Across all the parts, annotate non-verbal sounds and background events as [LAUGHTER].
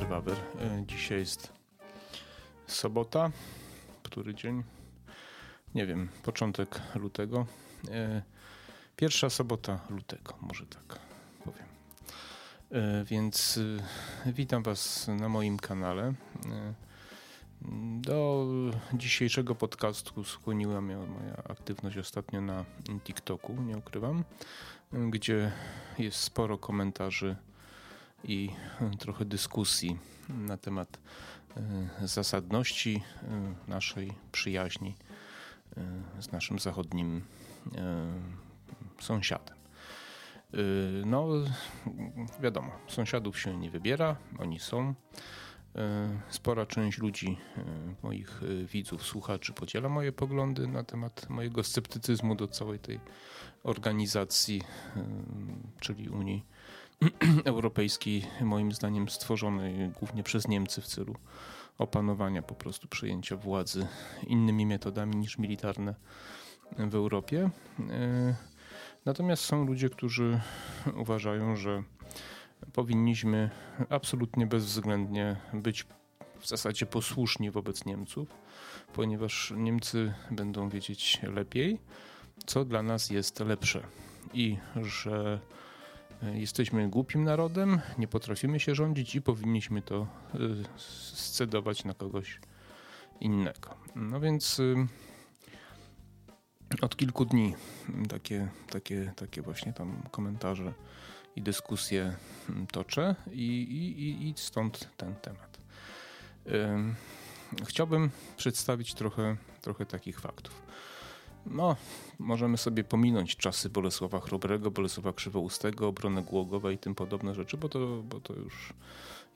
Waber. E, dzisiaj jest sobota. Który dzień? Nie wiem, początek lutego. E, pierwsza sobota lutego, może tak powiem. E, więc witam Was na moim kanale. Do dzisiejszego podcastu skłoniła mnie moja aktywność ostatnio na TikToku, nie ukrywam, gdzie jest sporo komentarzy i trochę dyskusji na temat e, zasadności e, naszej przyjaźni e, z naszym zachodnim sąsiadem. No, wiadomo, sąsiadów się nie wybiera, oni są. Spora część ludzi, moich widzów, słuchaczy podziela moje poglądy na temat mojego sceptycyzmu do całej tej organizacji, czyli Unii [CLEARS THROAT] Europejskiej, moim zdaniem stworzonej głównie przez Niemcy w celu opanowania po prostu przejęcia władzy innymi metodami niż militarne w Europie. Natomiast są ludzie, którzy uważają, że powinniśmy absolutnie bezwzględnie być w zasadzie posłuszni wobec Niemców, ponieważ Niemcy będą wiedzieć lepiej, co dla nas jest lepsze i że jesteśmy głupim narodem, nie potrafimy się rządzić i powinniśmy to y, scedować na kogoś innego. No więc y, od kilku dni takie, takie, takie właśnie tam komentarze i dyskusje mm, toczę i, i, i stąd ten temat. Chciałbym przedstawić trochę, trochę takich faktów. No, możemy sobie pominąć czasy Bolesława Chrobrego, Bolesława Krzywoustego, obronę Głogowa i tym podobne rzeczy, bo to, bo to już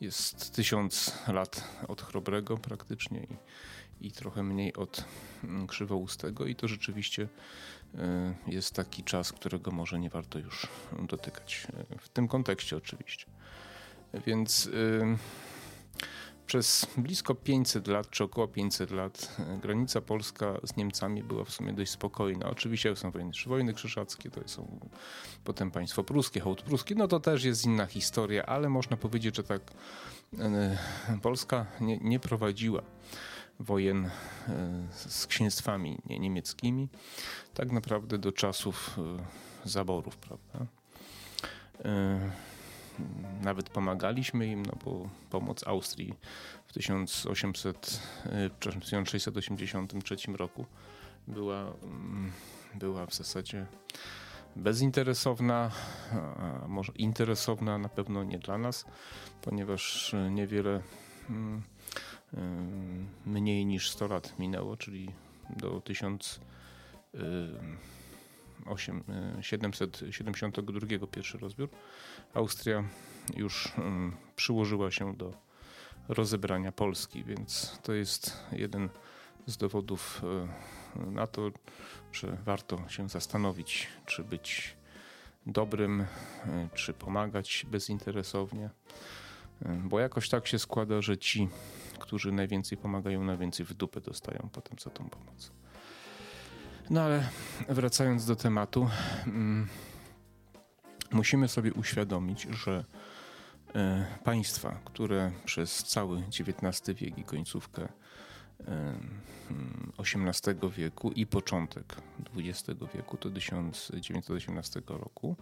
jest tysiąc lat od Chrobrego praktycznie i, i trochę mniej od mm, Krzywoustego i to rzeczywiście y, jest taki czas, którego może nie warto już dotykać. W tym kontekście oczywiście. Więc... Przez blisko 500 lat, czy około 500 lat, e, granica polska z Niemcami była w sumie dość spokojna. Oczywiście są wojny, wojny krzyżackie, to są potem państwo pruskie, hołd pruski, no to też jest inna historia, ale można powiedzieć, że tak e, Polska nie, nie prowadziła wojen e, z księstwami niemieckimi, tak naprawdę do czasów zaborów, prawda? Nawet pomagaliśmy im, no bo pomoc Austrii w 1800, e, przepraszam, 1683 roku była, mm, była w zasadzie bezinteresowna, a może interesowna na pewno nie dla nas, ponieważ niewiele mm, e, mniej niż 100 lat minęło, czyli do 1000 8, 772 e, pierwszy rozbiór. Austria już mm, przyłożyła się do rozebrania Polski, więc to jest jeden z dowodów e, na to, że warto się zastanowić, czy być dobrym, e, czy pomagać bezinteresownie. Bo jakoś tak się składa, że ci, którzy najwięcej pomagają, najwięcej w dupę dostają potem za tą pomoc. No ale wracając do tematu, mm, musimy sobie uświadomić, że e, państwa, które przez cały XIX wiek i końcówkę XVIII e, wieku i początek XX wieku, to 1918 roku,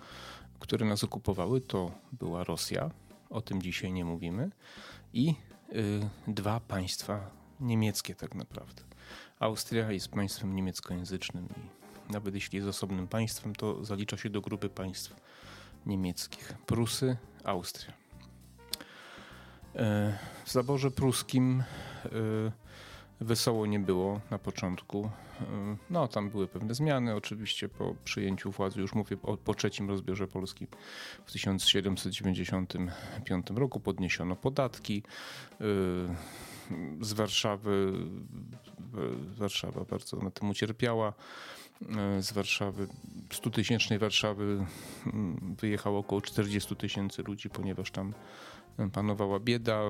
które nas okupowały, to była Rosja, o tym dzisiaj nie mówimy, i e, dwa państwa niemieckie tak naprawdę. Austria jest państwem niemieckojęzycznym i nawet jeśli jest osobnym państwem, to zalicza się do grupy państw niemieckich. Prusy, Austria. E, w zaborze pruskim e, wesoło nie było na początku. E, no, tam były pewne zmiany. Oczywiście po przyjęciu władzy, już mówię o, po trzecim rozbiorze Polski w 1795 roku podniesiono podatki z Warszawy. Warszawa bardzo na tym ucierpiała. Z Warszawy, 100-tysięcznej Warszawy mm, wyjechało około 40 tysięcy ludzi, ponieważ tam panowała bieda.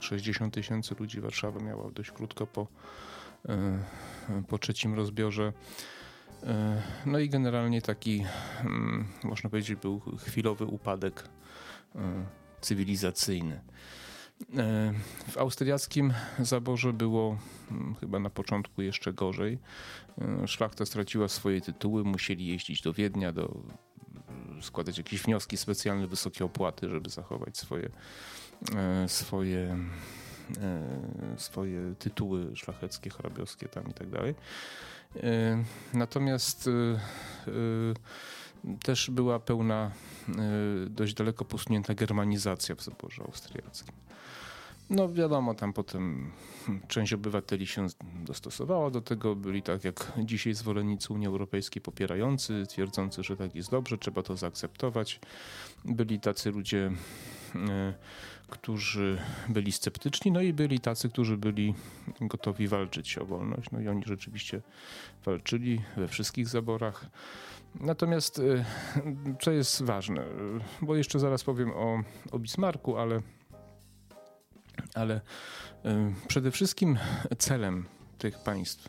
60 mm, tysięcy ludzi Warszawa miała dość krótko po, e, po trzecim rozbiorze. E, no i generalnie taki, mm, można powiedzieć, był chwilowy upadek e, cywilizacyjny. E, w austriackim zaborze było mm, chyba na początku jeszcze gorzej. E, szlachta straciła swoje tytuły, musieli jeździć do Wiednia, do, składać jakieś wnioski specjalne, wysokie opłaty, żeby zachować swoje, e, swoje, swoje tytuły szlacheckie, hrabiowskie tam i tak dalej. Natomiast też była pełna, dość daleko posunięta germanizacja w zaborze austriackim. No wiadomo, tam potem część obywateli się dostosowała do tego. Byli tak jak dzisiaj zwolennicy Unii Europejskiej popierający, twierdzący, że tak jest dobrze, trzeba to zaakceptować. Byli tacy ludzie, e, którzy byli sceptyczni, no i byli tacy, którzy byli gotowi walczyć o wolność. No i oni rzeczywiście walczyli we wszystkich zaborach. Natomiast e, co jest ważne, bo jeszcze zaraz powiem o, o Bismarcku, ale ale przede wszystkim celem tych państw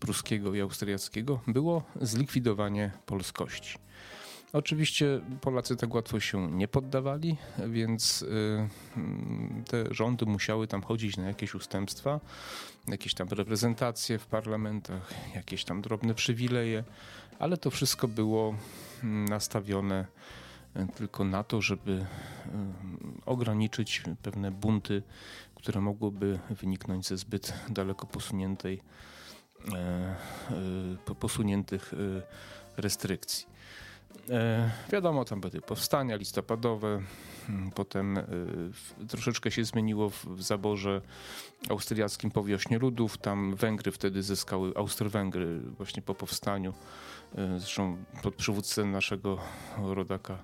pruskiego i austriackiego było zlikwidowanie polskości. Oczywiście Polacy tak łatwo się nie poddawali, więc y, te rządy musiały tam chodzić na jakieś ustępstwa, jakieś tam reprezentacje w parlamentach, jakieś tam drobne przywileje, ale to wszystko było nastawione tylko na to, żeby e, ograniczyć pewne bunty, które mogłyby wyniknąć ze zbyt daleko posuniętej, e, e, posuniętych restrykcji. Wiadomo, tam były powstania listopadowe, potem troszeczkę się zmieniło w zaborze austriackim po wiośnie ludów. Tam Węgry wtedy zyskały, Austro-Węgry właśnie po powstaniu E, zresztą pod przywódcą naszego rodaka e,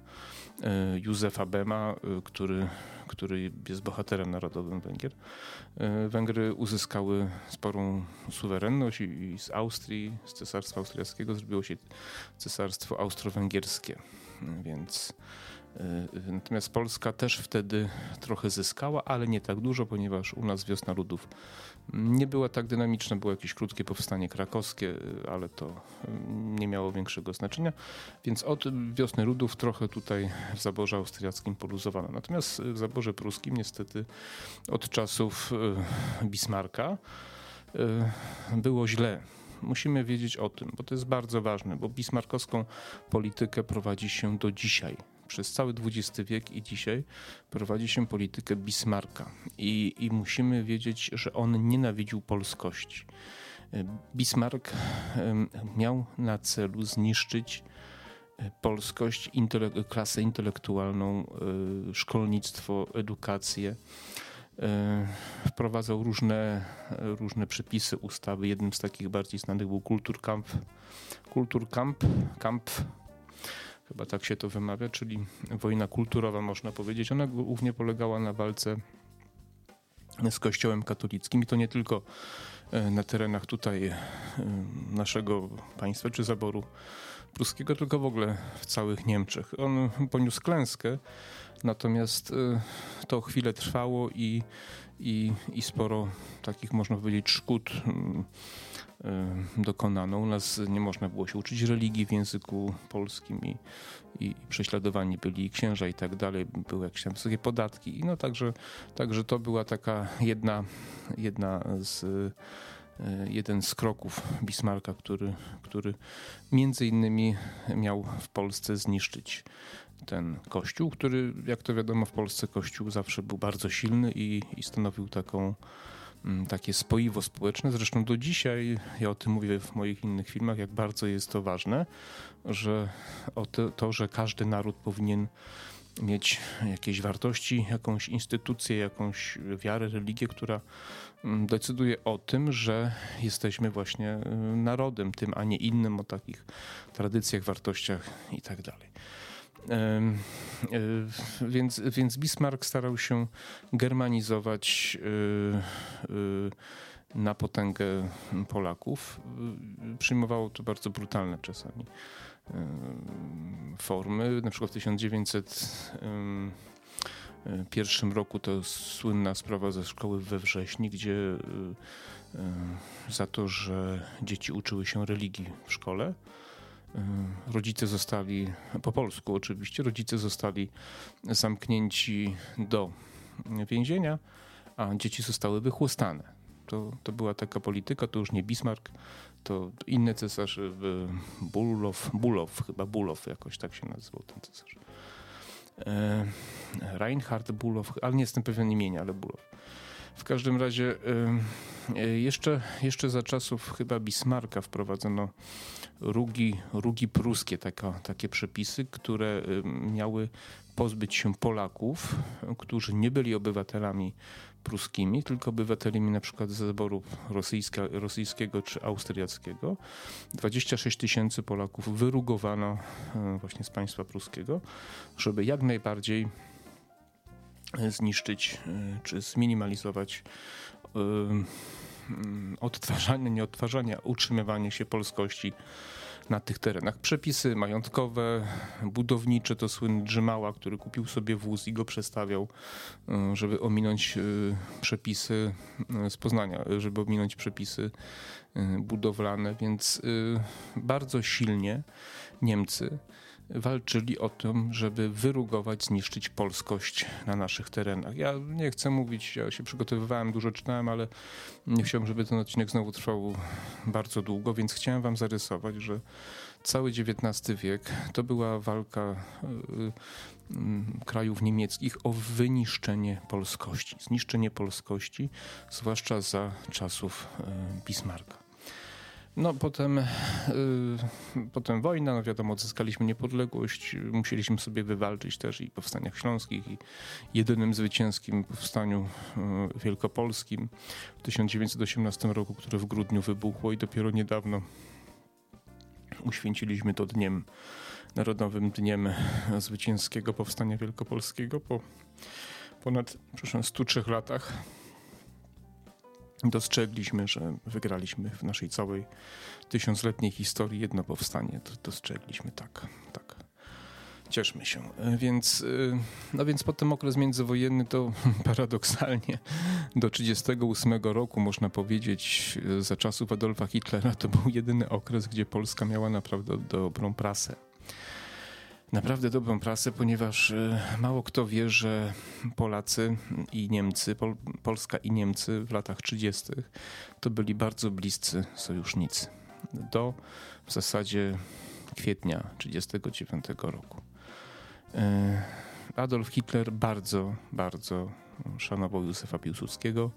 Józefa Bema, e, który, który jest bohaterem narodowym Węgier. Węgry uzyskały sporą suwerenność i z Austrii, z cesarstwa austriackiego zrobiło się cesarstwo austro-węgierskie. Więc natomiast Polska też wtedy trochę zyskała, ale nie tak dużo, ponieważ u nas wiosna ludów nie była tak dynamiczna. Było jakieś krótkie powstanie krakowskie, y, ale to y, nie miało większego znaczenia. Więc od wiosny ludów trochę tutaj w zaborze austriackim poluzowano. Natomiast w zaborze pruskim niestety od czasów Bismarcka było źle musimy wiedzieć o tym, bo to jest bardzo ważne, bo bismarckowską politykę prowadzi się do dzisiaj przez cały XX wiek i dzisiaj prowadzi się politykę Bismarcka. I, i musimy wiedzieć, że on nienawidził polskości. Bismarck miał na celu zniszczyć e, polskość, klasę intelektualną, e, szkolnictwo, edukację. E, wprowadzał różne, różne przepisy, ustawy. Jednym z takich bardziej znanych był Kulturkampf. Kulturkamp, Kamp, chyba tak się to wymawia, czyli wojna kulturowa można powiedzieć. Ona głównie polegała na walce z Kościołem katolickim i to nie tylko e, na terenach tutaj e, naszego państwa czy zaboru pruskiego, tylko w ogóle w całych Niemczech. On poniósł klęskę, natomiast e, to chwilę trwało i, i, i sporo takich, można powiedzieć, szkód dokonano. U nas nie można było się uczyć religii w języku polskim i, i prześladowani byli księża i tak dalej. Były jakieś tam wysokie podatki. No także, także to była taka jedna, jedna z y, jeden z kroków Bismarcka, który, który między innymi miał w Polsce zniszczyć ten kościół, który jak to wiadomo w Polsce kościół zawsze był bardzo silny i, i stanowił taką takie spoiwo społeczne. Zresztą do dzisiaj, ja o tym mówię w moich innych filmach, jak bardzo jest to ważne, że to, to że każdy naród powinien mieć jakieś wartości, jakąś instytucję, jakąś wiarę, religię, która mm, decyduje o tym, że jesteśmy właśnie y, narodem tym, a nie innym, o takich tradycjach, wartościach i tak więc, więc Bismarck starał się germanizować e, e, na potęgę Polaków. Przyjmowało to bardzo brutalne czasami formy. Na przykład w 1901 roku to słynna sprawa ze szkoły we wrześni, gdzie za to, że dzieci uczyły się religii w szkole, rodzice zostali, po polsku oczywiście, rodzice zostali zamknięci do więzienia, a dzieci zostały wychłostane. To, to była taka polityka, to już nie Bismarck, to inny cesarz, Bulow, Bulow chyba Bulow jakoś tak się nazywał ten cesarz. E, Reinhard Bulow, ale nie jestem pewien imienia, ale Bulow. W każdym razie e, jeszcze, jeszcze za czasów chyba Bismarcka wprowadzono rugi, rugi pruskie, taka, takie przepisy, które miały pozbyć się Polaków, którzy nie byli obywatelami pruskimi, tylko obywatelami na przykład z zaboru rosyjska, rosyjskiego czy austriackiego. 26 tysięcy Polaków wyrugowano e, właśnie z państwa pruskiego, żeby jak najbardziej zniszczyć e, czy zminimalizować odtwarzanie, nieodtwarzanie, utrzymywanie się polskości na tych terenach. Przepisy majątkowe, budownicze to słynny Drzymała, który kupił sobie wóz i go przestawiał, żeby ominąć przepisy z Poznania, żeby ominąć przepisy budowlane, więc bardzo silnie Niemcy walczyli o to, żeby wyrugować, zniszczyć polskość na naszych terenach. Ja nie chcę mówić, ja się przygotowywałem, dużo czytałem, ale nie chciałem, żeby ten odcinek znowu trwał bardzo długo, więc chciałem wam zarysować, że cały XIX wiek to była walka y, y, krajów niemieckich o wyniszczenie polskości, zniszczenie polskości, zwłaszcza za czasów y, Bismarcka. No potem, yy, potem wojna, no wiadomo, odzyskaliśmy niepodległość, musieliśmy sobie wywalczyć też i powstaniach śląskich i jedynym zwycięskim powstaniu yy, wielkopolskim w 1918 roku, które w grudniu wybuchło i dopiero niedawno uświęciliśmy to dniem, Narodowym Dniem Zwycięskiego Powstania Wielkopolskiego po ponad, przepraszam, 103 latach dostrzegliśmy, że wygraliśmy w naszej całej tysiącletniej historii jedno powstanie. Dostrzegliśmy tak, tak. Cieszmy się. Więc, y, no więc potem okres międzywojenny to [LAUGHS] paradoksalnie do 1938 roku, można powiedzieć, za czasów Adolfa Hitlera, to był jedyny okres, gdzie Polska miała naprawdę dobrą prasę naprawdę dobrą prasę, ponieważ e, mało kto wie, że Polacy i Niemcy, Pol Polska i Niemcy w latach 30. to byli bardzo bliscy sojusznicy. Do w zasadzie kwietnia 1939 roku. E, Adolf Hitler bardzo, bardzo szanował Józefa Piłsudskiego.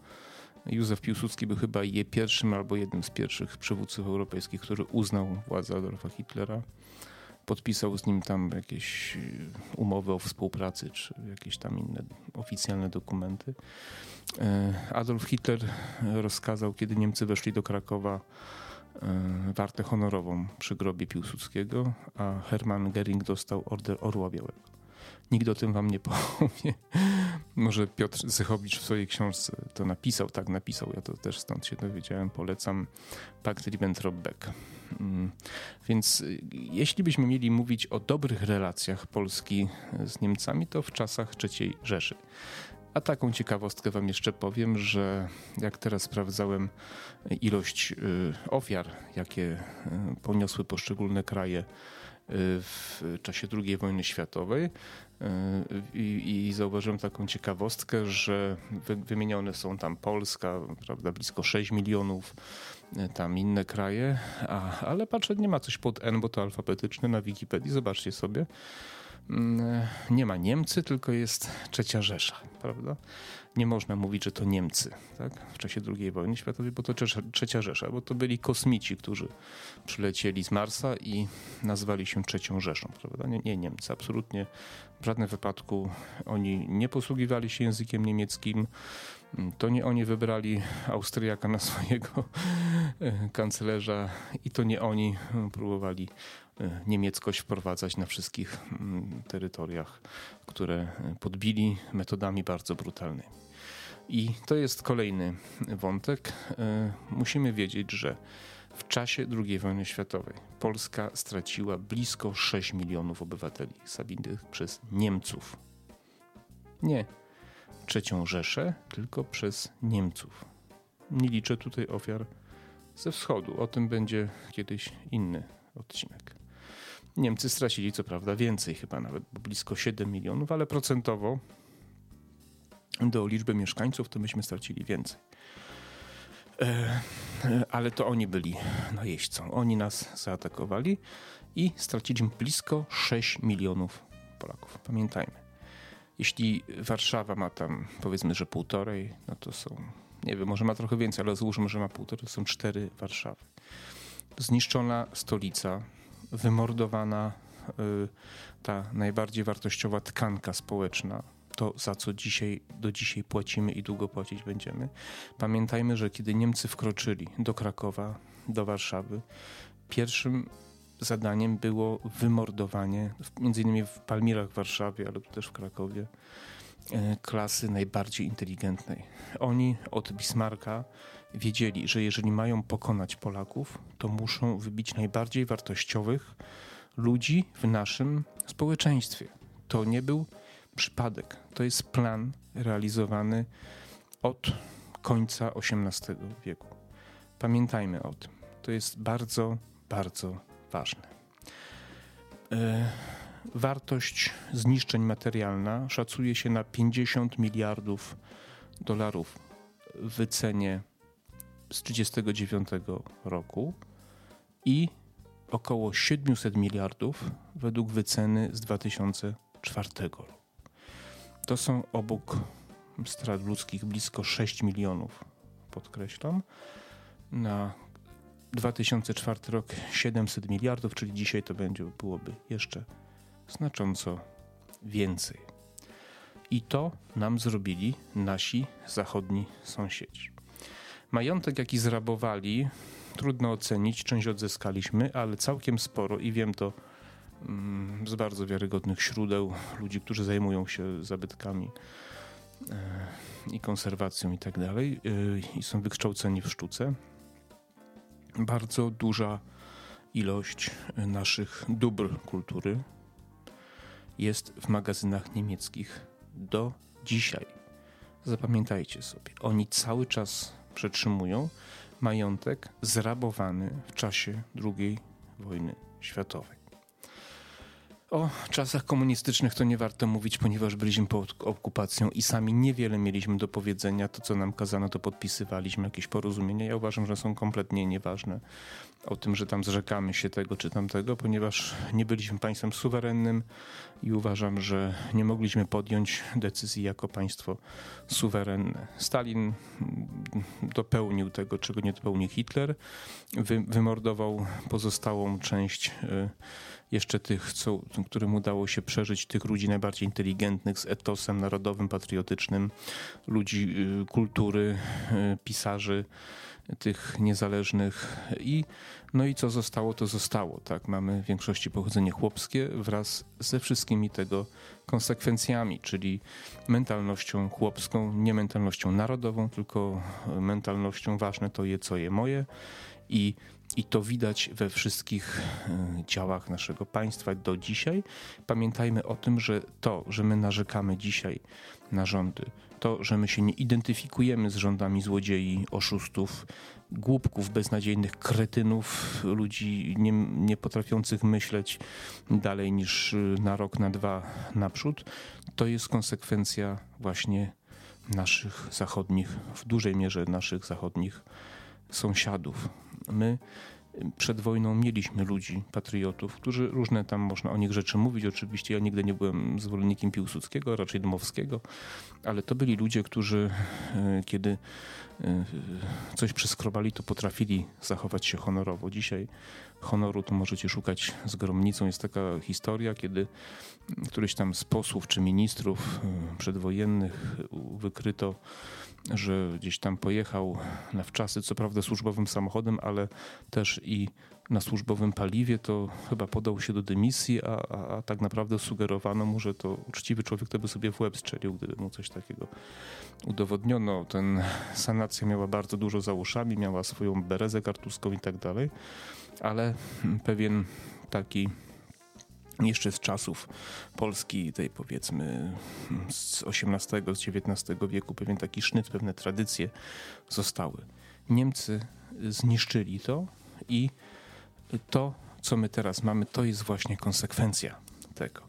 Józef Piłsudski był chyba pierwszym albo jednym z pierwszych przywódców europejskich, który uznał władzę Adolfa Hitlera podpisał z nim tam jakieś y, umowy o współpracy, czy jakieś tam inne oficjalne dokumenty. E, Adolf Hitler rozkazał, kiedy Niemcy weszli do Krakowa, e, wartę honorową przy grobie Piłsudskiego, a Hermann Gering dostał Order Orła Białego. Nikt o tym wam nie [LAUGHS] powie. Może Piotr Zychowicz w swojej książce to napisał, tak napisał, ja to też stąd się dowiedziałem, polecam Pakt Ribbentrop-Beck. Mm. Więc y, jeśli byśmy mieli mówić o dobrych relacjach Polski z Niemcami, to w czasach III Rzeszy. A taką ciekawostkę wam jeszcze powiem, że jak teraz sprawdzałem ilość y, ofiar, jakie y, poniosły poszczególne kraje w czasie II wojny światowej i, i zauważyłem taką ciekawostkę, że wymienione są tam Polska, prawda, blisko 6 milionów, tam inne kraje, a, ale patrzę, nie ma coś pod N, bo to alfabetyczne na Wikipedii, zobaczcie sobie. Mm, nie ma Niemcy, tylko jest trzecia Rzesza, prawda? Nie można mówić, że to Niemcy tak? w czasie II wojny światowej, bo to trzecia Rzesza, bo to byli kosmici, którzy przylecieli z Marsa i nazwali się trzecią Rzeszą, prawda? Nie, nie Niemcy, absolutnie w żadnym wypadku oni nie posługiwali się językiem niemieckim, to nie oni wybrali Austriaka na swojego e, kanclerza i to nie oni próbowali e, niemieckość wprowadzać na wszystkich mm, terytoriach, które podbili metodami bardzo brutalnymi. I to jest kolejny wątek. E, musimy wiedzieć, że w czasie II wojny światowej Polska straciła blisko 6 milionów obywateli zabitych przez Niemców. Nie trzecią Rzeszę, tylko przez Niemców. Nie liczę tutaj ofiar ze wschodu. O tym będzie kiedyś inny odcinek. Niemcy stracili co prawda więcej, chyba nawet blisko 7 milionów, ale procentowo do liczby mieszkańców to myśmy stracili więcej. E, e, ale to oni byli najeźdźcą. Oni nas zaatakowali i straciliśmy blisko 6 milionów Polaków. Pamiętajmy. Jeśli Warszawa ma tam powiedzmy, że półtorej, no to są, nie wiem, może ma trochę więcej, ale złóżmy, że ma półtorej, to są cztery Warszawy. Zniszczona stolica, wymordowana y, ta najbardziej wartościowa tkanka społeczna, to za co dzisiaj, do dzisiaj płacimy i długo płacić będziemy. Pamiętajmy, że kiedy Niemcy wkroczyli do Krakowa, do Warszawy, pierwszym zadaniem było wymordowanie, między innymi w Palmirach w Warszawie, ale też w Krakowie, e, klasy najbardziej inteligentnej. Oni od Bismarcka wiedzieli, że jeżeli mają pokonać Polaków, to muszą wybić najbardziej wartościowych ludzi w naszym społeczeństwie. To nie był przypadek. To jest plan realizowany od końca XVIII wieku. Pamiętajmy o tym. To jest bardzo, bardzo E, wartość zniszczeń materialna szacuje się na 50 miliardów dolarów w wycenie z 1939 roku i około 700 miliardów według wyceny z 2004 roku. To są obok strat ludzkich blisko 6 milionów, podkreślam, na 2004 rok 700 miliardów, czyli dzisiaj to będzie, byłoby jeszcze znacząco więcej. I to nam zrobili nasi zachodni sąsiedzi. Majątek, jaki zrabowali, trudno ocenić, część odzyskaliśmy, ale całkiem sporo i wiem to mm, z bardzo wiarygodnych źródeł, ludzi, którzy zajmują się zabytkami e, i konserwacją i tak dalej, e, i są wykształceni w sztuce bardzo duża ilość naszych dóbr kultury jest w magazynach niemieckich do dzisiaj. Zapamiętajcie sobie, oni cały czas przetrzymują majątek zrabowany w czasie II wojny światowej. O czasach komunistycznych to nie warto mówić, ponieważ byliśmy pod okupacją i sami niewiele mieliśmy do powiedzenia. To, co nam kazano, to podpisywaliśmy jakieś porozumienia. Ja uważam, że są kompletnie nieważne o tym, że tam zrzekamy się tego czy tamtego, ponieważ nie byliśmy państwem suwerennym i uważam, że nie mogliśmy podjąć decyzji jako państwo suwerenne. Stalin dopełnił tego, czego nie dopełnił Hitler. Wy, wymordował pozostałą część. Jeszcze tych, co, którym udało się przeżyć, tych ludzi najbardziej inteligentnych z etosem narodowym, patriotycznym, ludzi y, kultury, y, pisarzy tych niezależnych i no i co zostało, to zostało. Tak, mamy w większości pochodzenie chłopskie wraz ze wszystkimi tego konsekwencjami, czyli mentalnością chłopską, nie mentalnością narodową, tylko mentalnością ważne to je, co je moje i i to widać we wszystkich e, działach naszego państwa do dzisiaj. Pamiętajmy o tym, że to, że my narzekamy dzisiaj na rządy, to, że my się nie identyfikujemy z rządami złodziei, oszustów, głupków, beznadziejnych kretynów, ludzi nie, nie potrafiących myśleć dalej niż e, na rok, na dwa naprzód, to jest konsekwencja właśnie naszych zachodnich, w dużej mierze naszych zachodnich sąsiadów. My przed wojną mieliśmy ludzi, patriotów, którzy różne tam można o nich rzeczy mówić. Oczywiście ja nigdy nie byłem zwolennikiem Piłsudskiego, raczej Dmowskiego, ale to byli ludzie, którzy e, kiedy e, coś przeskrobali, to potrafili zachować się honorowo. Dzisiaj honoru to możecie szukać z gromnicą. Jest taka historia, kiedy któryś tam z posłów czy ministrów przedwojennych wykryto że gdzieś tam pojechał na wczasy, co prawda służbowym samochodem, ale też i na służbowym paliwie, to chyba podał się do dymisji, a, a, a tak naprawdę sugerowano mu, że to uczciwy człowiek to by sobie w łeb strzelił, gdyby mu coś takiego udowodniono. Ten sanacja miała bardzo dużo za uszami, miała swoją berezę kartuską i tak dalej, ale pewien taki jeszcze z czasów Polski, tej powiedzmy z XVIII, z XIX wieku, pewien taki sznyt, pewne tradycje zostały. Niemcy zniszczyli to i to co my teraz mamy, to jest właśnie konsekwencja tego.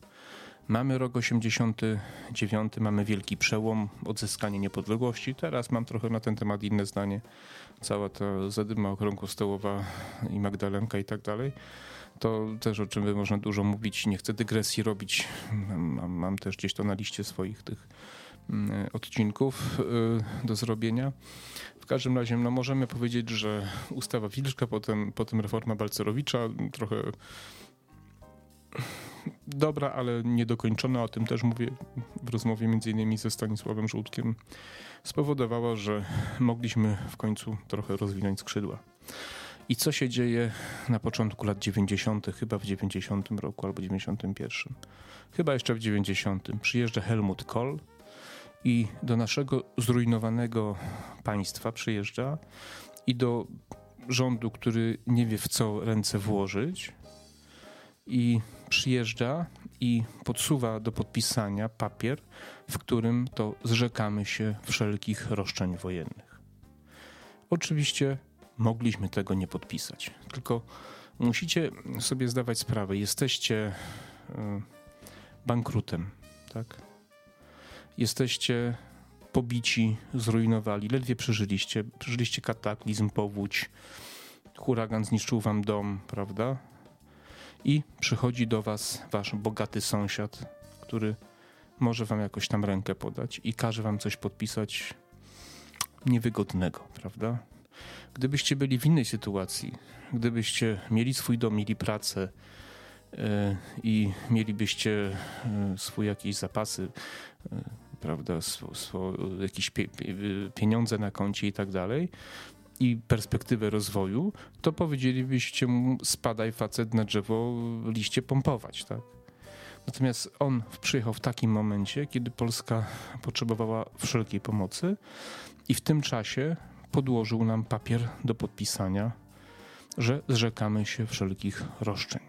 Mamy rok 89, mamy wielki przełom, odzyskanie niepodległości. Teraz mam trochę na ten temat inne zdanie. Cała ta zadyma okrągłostołowa i Magdalenka i tak dalej. To też o czym można dużo mówić. Nie chcę dygresji robić. Mam, mam też gdzieś to na liście swoich tych mm, odcinków y, do zrobienia. W każdym razie no, możemy powiedzieć, że ustawa Wilczka, potem, potem reforma Balcerowicza, trochę dobra, ale niedokończona, o tym też mówię w rozmowie między innymi ze Stanisławem Żółtkiem, spowodowała, że mogliśmy w końcu trochę rozwinąć skrzydła. I co się dzieje na początku lat 90., chyba w 90 roku albo 91. Chyba jeszcze w 90. Przyjeżdża Helmut Kohl i do naszego zrujnowanego państwa przyjeżdża i do rządu, który nie wie w co ręce włożyć i przyjeżdża i podsuwa do podpisania papier, w którym to zrzekamy się wszelkich roszczeń wojennych. Oczywiście mogliśmy tego nie podpisać, tylko musicie sobie zdawać sprawę, jesteście e, bankrutem, tak? Jesteście pobici, zrujnowali, ledwie przeżyliście, przeżyliście kataklizm, powódź, huragan zniszczył wam dom, prawda? i przychodzi do was wasz bogaty sąsiad, który może wam jakoś tam rękę podać i każe wam coś podpisać niewygodnego, prawda? Gdybyście byli w innej sytuacji, gdybyście mieli swój dom, mieli pracę yy, i mielibyście yy, swoje jakieś zapasy, yy, prawda, swo, swo, jakieś pie, pie, pieniądze na koncie i tak dalej, i perspektywę rozwoju, to powiedzielibyście mu spadaj facet na drzewo, liście pompować, tak? Natomiast on przyjechał w takim momencie, kiedy Polska potrzebowała wszelkiej pomocy i w tym czasie podłożył nam papier do podpisania, że zrzekamy się wszelkich roszczeń.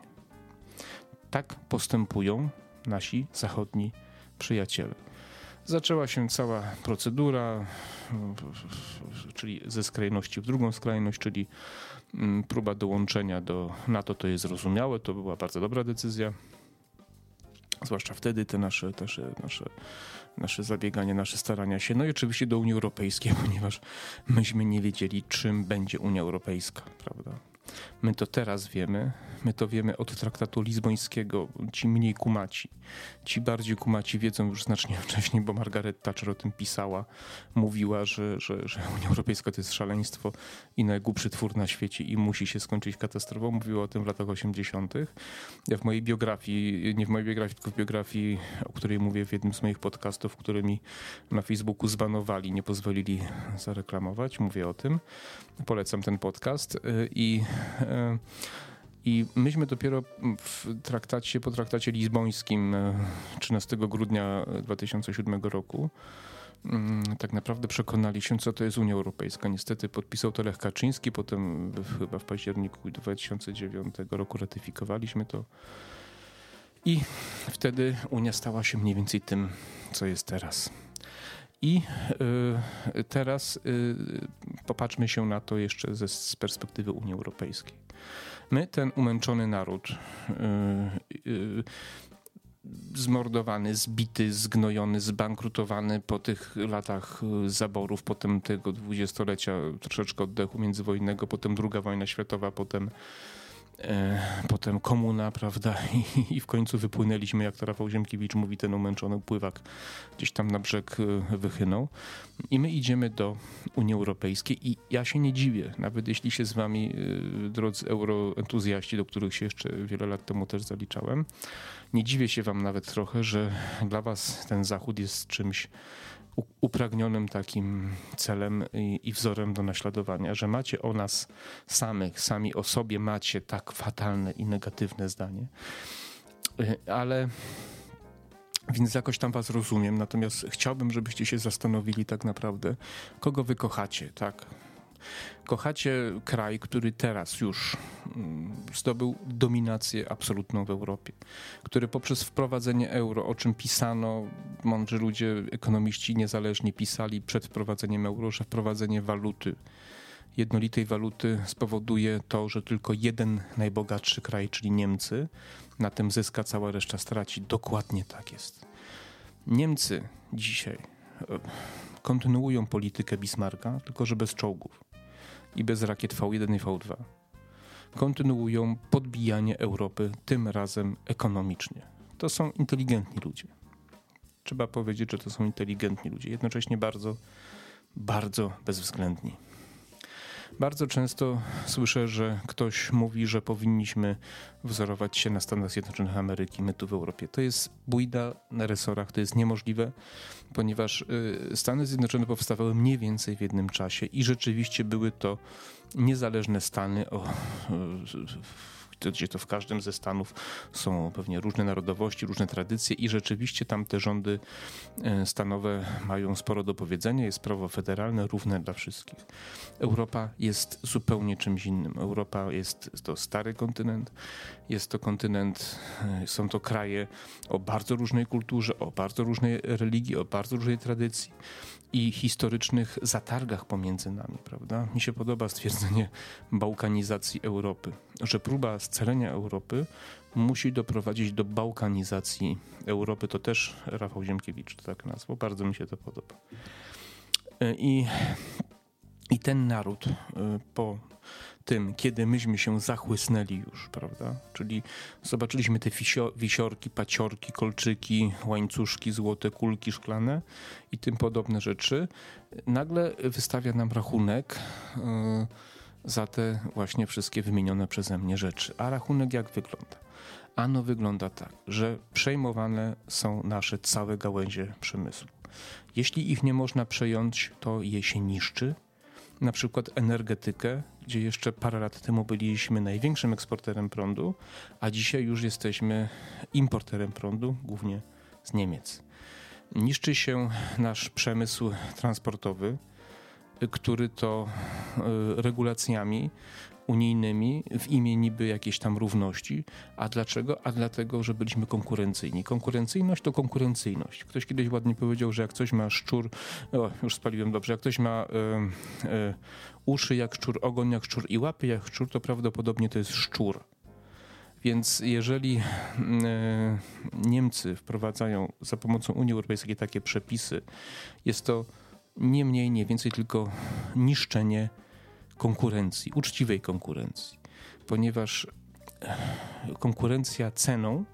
Tak postępują nasi zachodni przyjaciele. Zaczęła się cała procedura, czyli ze skrajności w drugą skrajność, czyli mm, próba dołączenia do NATO to jest zrozumiałe, to była bardzo dobra decyzja. Zwłaszcza wtedy te nasze, nasze, nasze, nasze nasze starania się. No i oczywiście do Unii Europejskiej, [LAUGHS] ponieważ myśmy nie wiedzieli, czym będzie Unia Europejska, prawda? My to teraz wiemy, my to wiemy od traktatu lizbońskiego, ci mniej kumaci. Ci bardziej kumaci wiedzą już znacznie [LAUGHS] wcześniej, bo Margaret Thatcher o tym pisała, mówiła, że, że, że Unia Europejska to jest szaleństwo i najgłupszy twór na świecie i musi się skończyć katastrofą. Mówiła o tym w latach 80. Ja w mojej biografii, nie w mojej biografii, tylko w biografii, o której mówię w jednym z moich podcastów, które mi na Facebooku zbanowali, nie pozwolili zareklamować, mówię o tym. Polecam ten podcast i E, I myśmy dopiero w traktacie, po traktacie lizbońskim 13 e, grudnia 2007 roku mm, tak naprawdę przekonali się, co to jest Unia Europejska. Niestety podpisał to Lech Kaczyński, potem chyba w październiku 2009 roku ratyfikowaliśmy to. I wtedy Unia stała się mniej więcej tym, co jest teraz. I y, teraz y, popatrzmy się na to jeszcze ze, z perspektywy Unii Europejskiej. My, ten umęczony naród, y, zmordowany, zbity, zgnojony, zbankrutowany po tych latach zaborów, potem tego dwudziestolecia troszeczkę oddechu międzywojennego, potem druga wojna światowa, potem potem komuna, prawda, I, i, w końcu wypłynęliśmy, jak to Rafał Ziemkiewicz mówi, ten umęczony pływak gdzieś tam na brzeg e, wychynął. I my idziemy do Unii Europejskiej i ja się nie dziwię, nawet jeśli się z wami, e, drodzy euroentuzjaści, do których się jeszcze wiele lat temu też zaliczałem, nie dziwię się wam nawet trochę, że dla was ten Zachód jest czymś upragnionym takim celem i, i, wzorem do naśladowania, że macie o nas samych, sami o sobie macie tak fatalne i negatywne zdanie. Y, ale więc jakoś tam was rozumiem, natomiast chciałbym, żebyście się zastanowili tak naprawdę, kogo wy kochacie, tak? Kochacie kraj, który teraz już mm, zdobył dominację absolutną w Europie, który poprzez wprowadzenie euro, o czym pisano, mądrzy ludzie, ekonomiści niezależni pisali przed wprowadzeniem euro, że wprowadzenie waluty jednolitej waluty spowoduje to, że tylko jeden najbogatszy kraj, czyli Niemcy, na tym zyska, cała reszta straci. Dokładnie tak jest. Niemcy dzisiaj e, kontynuują politykę Bismarcka, tylko że bez czołgów i bez rakiet V1 i V2. Kontynuują podbijanie Europy, tym razem ekonomicznie. To są inteligentni ludzie. Trzeba powiedzieć, że to są inteligentni ludzie, jednocześnie bardzo, bardzo bezwzględni. Bardzo często słyszę, że ktoś mówi, że powinniśmy wzorować się na Stanach Zjednoczonych Ameryki, my tu w Europie. To jest bójda na resorach, to jest niemożliwe, ponieważ y, Stany Zjednoczone powstawały mniej więcej w jednym czasie i rzeczywiście były to niezależne stany o gdzie to w każdym ze stanów są pewnie różne narodowości, różne tradycje i rzeczywiście tam te rządy e, stanowe mają sporo do powiedzenia. Jest prawo federalne równe dla wszystkich. Europa jest zupełnie czymś innym. Europa jest to stary kontynent, jest to kontynent, e, są to kraje o bardzo różnej kulturze, o bardzo różnej religii, o bardzo różnej tradycji i historycznych zatargach pomiędzy nami, prawda? Mi się podoba stwierdzenie bałkanizacji Europy, że próba scalenia Europy musi doprowadzić do bałkanizacji Europy. To też Rafał Ziemkiewicz tak nazwał. Bardzo mi się to podoba. E, I, i ten naród e, po tym, kiedy myśmy się zachłysnęli już, prawda? Czyli zobaczyliśmy te wisiorki, paciorki, kolczyki, łańcuszki, złote kulki szklane i tym podobne rzeczy. Nagle wystawia nam rachunek yy, za te właśnie wszystkie wymienione przeze mnie rzeczy. A rachunek jak wygląda? Ano wygląda tak, że przejmowane są nasze całe gałęzie przemysłu. Jeśli ich nie można przejąć, to je się niszczy, na przykład energetykę, gdzie jeszcze parę lat temu byliśmy największym eksporterem prądu, a dzisiaj już jesteśmy importerem prądu, głównie z Niemiec. Niszczy się nasz przemysł transportowy, który to e, regulacjami unijnymi w imię niby jakiejś tam równości. A dlaczego? A dlatego, że byliśmy konkurencyjni. Konkurencyjność to konkurencyjność. Ktoś kiedyś ładnie powiedział, że jak coś ma szczur, o, już spaliłem dobrze, jak ktoś ma y, y, uszy jak szczur, ogon jak szczur i łapy jak szczur, to prawdopodobnie to jest szczur. Więc jeżeli y, Niemcy wprowadzają za pomocą Unii Europejskiej takie przepisy, jest to nie mniej, nie więcej, tylko niszczenie konkurencji, uczciwej konkurencji, ponieważ e, konkurencja ceną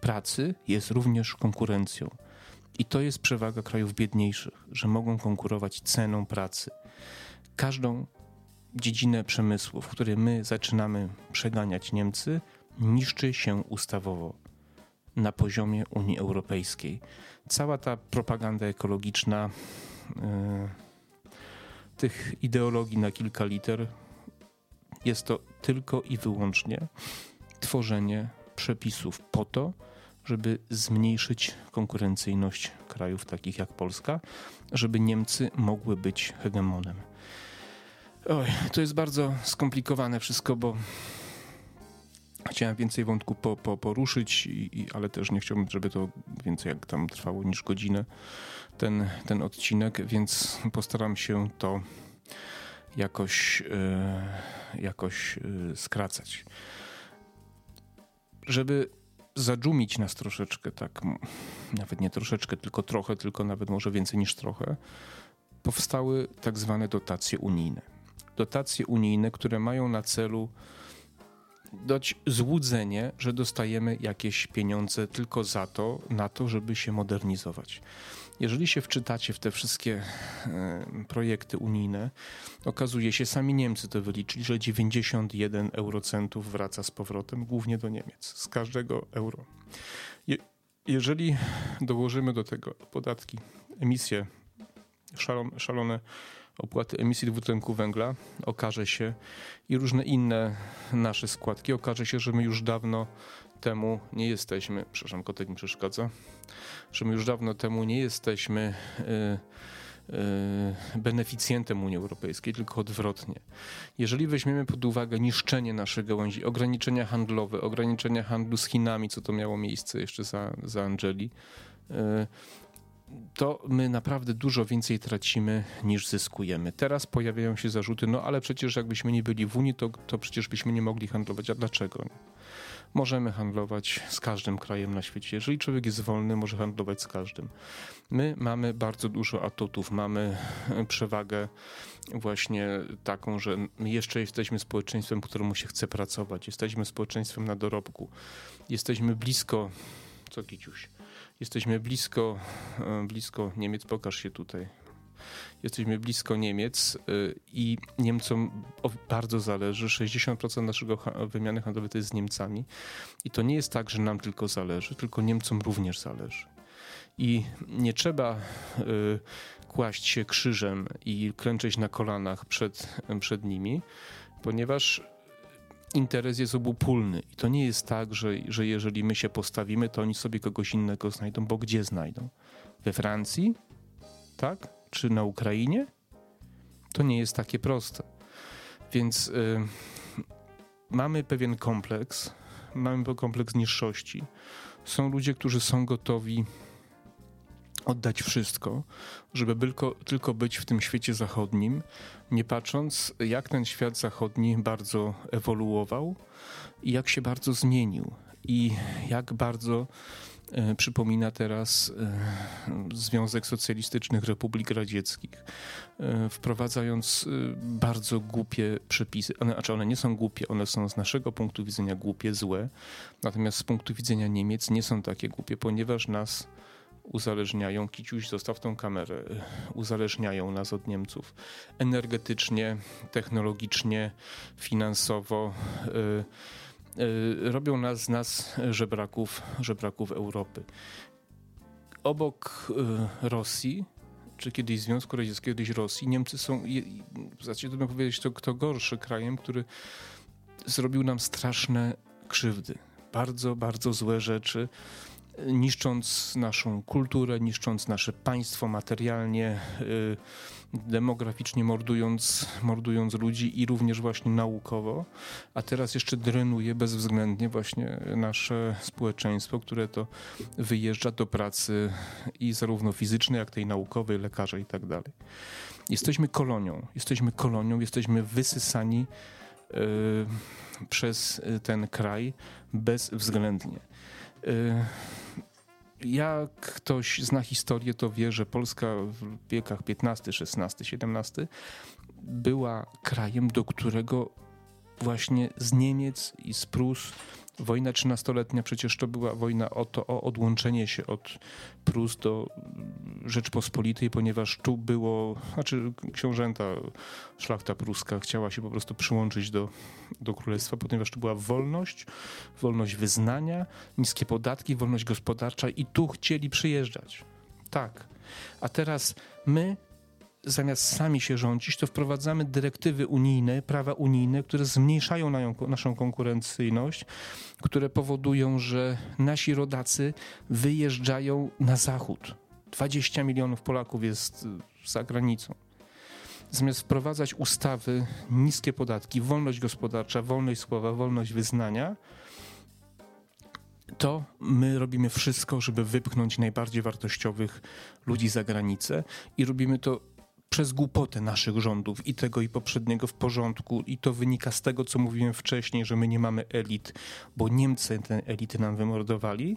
pracy jest również konkurencją. I to jest przewaga krajów biedniejszych, że mogą konkurować ceną pracy. Każdą dziedzinę przemysłu, w której my zaczynamy przeganiać Niemcy, niszczy się ustawowo na poziomie Unii Europejskiej. Cała ta propaganda ekologiczna. Yy, tych ideologii na kilka liter. Jest to tylko i wyłącznie tworzenie przepisów po to, żeby zmniejszyć konkurencyjność krajów takich jak Polska, żeby Niemcy mogły być hegemonem. Oj, to jest bardzo skomplikowane wszystko, bo chciałem więcej wątków po, po, poruszyć, i, i, ale też nie chciałbym, żeby to więcej jak tam trwało niż godzinę ten, ten odcinek, więc postaram się to jakoś, e, jakoś e, skracać. Żeby zadżumić nas troszeczkę, tak, nawet nie troszeczkę, tylko trochę, tylko nawet może więcej niż trochę, powstały tak zwane dotacje unijne. Dotacje unijne, które mają na celu dać złudzenie, że dostajemy jakieś pieniądze tylko za to, na to, żeby się modernizować. Jeżeli się wczytacie w te wszystkie e, projekty unijne, okazuje się, sami Niemcy to wyliczyli, że 91 eurocentów wraca z powrotem głównie do Niemiec, z każdego euro. Je, jeżeli dołożymy do tego podatki, emisje, szalone, szalone opłaty emisji dwutlenku węgla, okaże się i różne inne nasze składki, okaże się, że my już dawno temu nie jesteśmy, przepraszam, kotek mi przeszkadza, że my już dawno temu nie jesteśmy y, y, beneficjentem Unii Europejskiej, tylko odwrotnie. Jeżeli weźmiemy pod uwagę niszczenie naszych gałęzi, ograniczenia handlowe, ograniczenia handlu z Chinami, co to miało miejsce jeszcze za, za Angeli, y, to my naprawdę dużo więcej tracimy niż zyskujemy. Teraz pojawiają się zarzuty, no ale przecież jakbyśmy nie byli w Unii, to, to przecież byśmy nie mogli handlować. A dlaczego? Możemy handlować z każdym krajem na świecie. Jeżeli człowiek jest wolny, może handlować z każdym. My mamy bardzo dużo atutów, mamy przewagę właśnie taką, że my jeszcze jesteśmy społeczeństwem, któremu się chce pracować. Jesteśmy społeczeństwem na dorobku. Jesteśmy blisko, co Kiciuś? Jesteśmy blisko, e, blisko Niemiec, pokaż się tutaj. Jesteśmy blisko Niemiec e, i Niemcom bardzo zależy. 60% naszego wymiany handlowej to jest z Niemcami. I to nie jest tak, że nam tylko zależy, tylko Niemcom również zależy. I nie trzeba e, kłaść się krzyżem i klęczeć na kolanach przed, przed nimi, ponieważ interes jest obopólny. I to nie jest tak, że, że jeżeli my się postawimy, to oni sobie kogoś innego znajdą, bo gdzie znajdą? We Francji? Tak? Czy na Ukrainie? To nie jest takie proste. Więc y, mamy pewien kompleks, mamy kompleks niższości. Są ludzie, którzy są gotowi oddać wszystko, żeby tylko, tylko być w tym świecie zachodnim, nie patrząc, jak ten świat zachodni bardzo ewoluował i jak się bardzo zmienił i jak bardzo e, przypomina teraz e, Związek Socjalistycznych Republik Radzieckich, e, wprowadzając e, bardzo głupie przepisy. One, znaczy one nie są głupie, one są z naszego punktu widzenia głupie, złe, natomiast z punktu widzenia Niemiec nie są takie głupie, ponieważ nas uzależniają, Kiciuś zostaw tą kamerę, uzależniają nas od Niemców energetycznie, technologicznie, finansowo. Y, y, robią nas z nas żebraków, żebraków Europy. Obok y, Rosji, czy kiedyś Związku Radzieckiego, kiedyś Rosji, Niemcy są, zasadzie trudno powiedzieć, to kto gorszy krajem, który zrobił nam straszne krzywdy. Bardzo, bardzo złe rzeczy niszcząc naszą kulturę, niszcząc nasze państwo materialnie, y, demograficznie mordując, mordując ludzi i również właśnie naukowo, a teraz jeszcze drenuje bezwzględnie właśnie nasze społeczeństwo, które to wyjeżdża do pracy i zarówno fizycznej, jak tej naukowej, lekarza i tak dalej. Jesteśmy kolonią, jesteśmy kolonią, jesteśmy wysysani y, przez ten kraj bezwzględnie. Jak ktoś zna historię, to wie, że Polska w wiekach XV, XVI, XVII była krajem, do którego właśnie z Niemiec i z Prus Wojna trzynastoletnia przecież to była wojna o to, o odłączenie się od Prus do Rzeczpospolitej, ponieważ tu było, znaczy książęta, szlachta pruska chciała się po prostu przyłączyć do, do królestwa, ponieważ tu była wolność, wolność wyznania, niskie podatki, wolność gospodarcza i tu chcieli przyjeżdżać. Tak. A teraz my zamiast sami się rządzić, to wprowadzamy dyrektywy unijne, prawa unijne, które zmniejszają naszą konkurencyjność, które powodują, że nasi rodacy wyjeżdżają na zachód. 20 milionów Polaków jest za granicą. Zamiast wprowadzać ustawy, niskie podatki, wolność gospodarcza, wolność słowa, wolność wyznania, to my robimy wszystko, żeby wypchnąć najbardziej wartościowych ludzi za granicę i robimy to przez głupotę naszych rządów i tego i poprzedniego w porządku i to wynika z tego, co mówiłem wcześniej, że my nie mamy elit, bo Niemcy te elity nam wymordowali,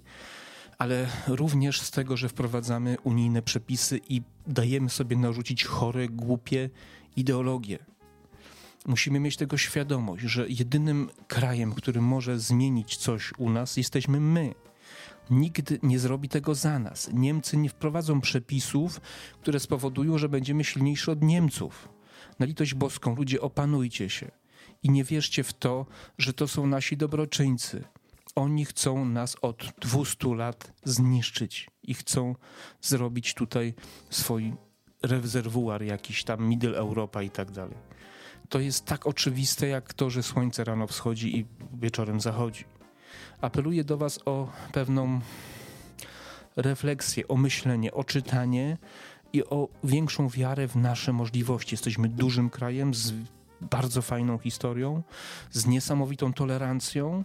ale również z tego, że wprowadzamy unijne przepisy i dajemy sobie narzucić chore, głupie ideologie. Musimy mieć tego świadomość, że jedynym krajem, który może zmienić coś u nas, jesteśmy my. Nikt nie zrobi tego za nas. Niemcy nie wprowadzą przepisów, które spowodują, że będziemy silniejsi od Niemców. Na litość boską, ludzie, opanujcie się i nie wierzcie w to, że to są nasi dobroczyńcy. Oni chcą nas od 200 lat zniszczyć i chcą zrobić tutaj swój rezerwuar jakiś tam Middle Europa i tak dalej. To jest tak oczywiste jak to, że słońce rano wschodzi i wieczorem zachodzi apeluję do Was o pewną refleksję, o myślenie, o czytanie i o większą wiarę w nasze możliwości. Jesteśmy dużym krajem z bardzo fajną historią, z niesamowitą tolerancją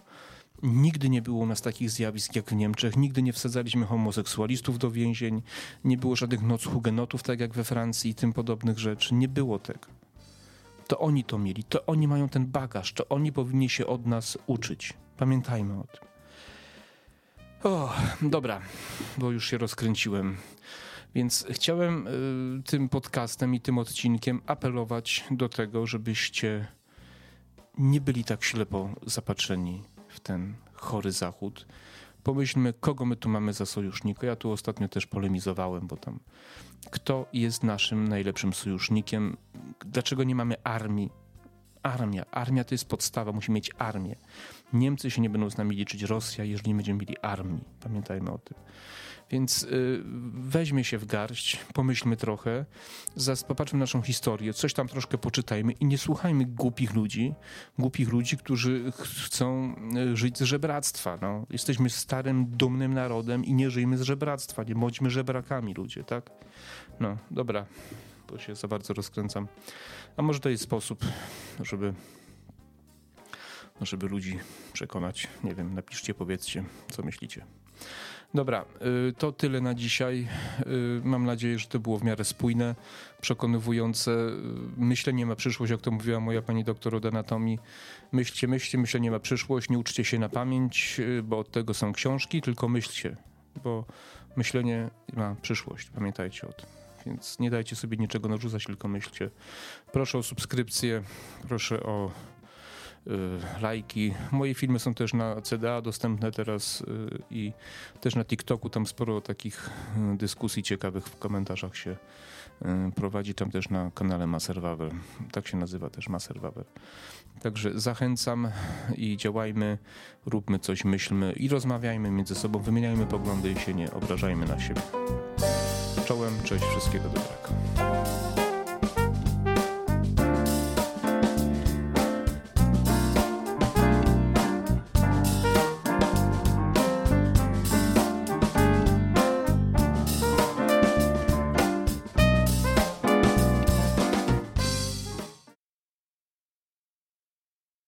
Nigdy nie było u nas takich zjawisk jak w Niemczech, nigdy nie wsadzaliśmy homoseksualistów do więzień, nie było żadnych noc hugenotów, tak jak we Francji i tym podobnych rzeczy. Nie było tego. To oni to mieli, to oni mają ten bagaż, to oni powinni się od nas uczyć. Pamiętajmy o tym. O, dobra, bo już się rozkręciłem. Więc chciałem y, tym podcastem i tym odcinkiem apelować do tego, żebyście nie byli tak ślepo zapatrzeni w ten chory zachód. Pomyślmy, kogo my tu mamy za sojusznika. Ja tu ostatnio też polemizowałem, bo tam kto jest naszym najlepszym sojusznikiem, dlaczego nie mamy armii. Armia. Armia to jest podstawa, musimy mieć armię. Niemcy się nie będą z nami liczyć, Rosja, jeżeli nie będziemy mieli armii. Pamiętajmy o tym. Więc y, weźmy się w garść, pomyślmy trochę, popatrzmy na naszą historię, coś tam troszkę poczytajmy i nie słuchajmy głupich ludzi, głupich ludzi, którzy chcą y, żyć z żebractwa. No. Jesteśmy starym, dumnym narodem i nie żyjmy z żebractwa, nie bądźmy żebrakami ludzie, tak? No, dobra, bo się za bardzo rozkręcam. A może to jest sposób, żeby żeby ludzi przekonać. Nie wiem, napiszcie, powiedzcie, co myślicie. Dobra, y, to tyle na dzisiaj. Y, mam nadzieję, że to było w miarę spójne, przekonywujące. Y, myślenie ma przyszłość, jak to mówiła moja pani doktor od anatomii. Myślcie, myślcie, myślenie ma przyszłość, nie uczcie się na pamięć, bo od tego są książki, tylko myślcie, bo myślenie ma przyszłość, pamiętajcie o tym. Więc nie dajcie sobie niczego narzucać, tylko myślcie. Proszę o subskrypcję, proszę o lajki. Moje filmy są też na CDA dostępne teraz y, i też na TikToku. Tam sporo takich y, dyskusji ciekawych w komentarzach się prowadzi. Tam też na kanale Maserwawer. Tak się nazywa też Maserwawer. Także zachęcam i działajmy, róbmy coś, myślmy i rozmawiajmy między sobą, wymieniajmy poglądy i się nie obrażajmy na siebie. Czołem, cześć, wszystkiego dobrego.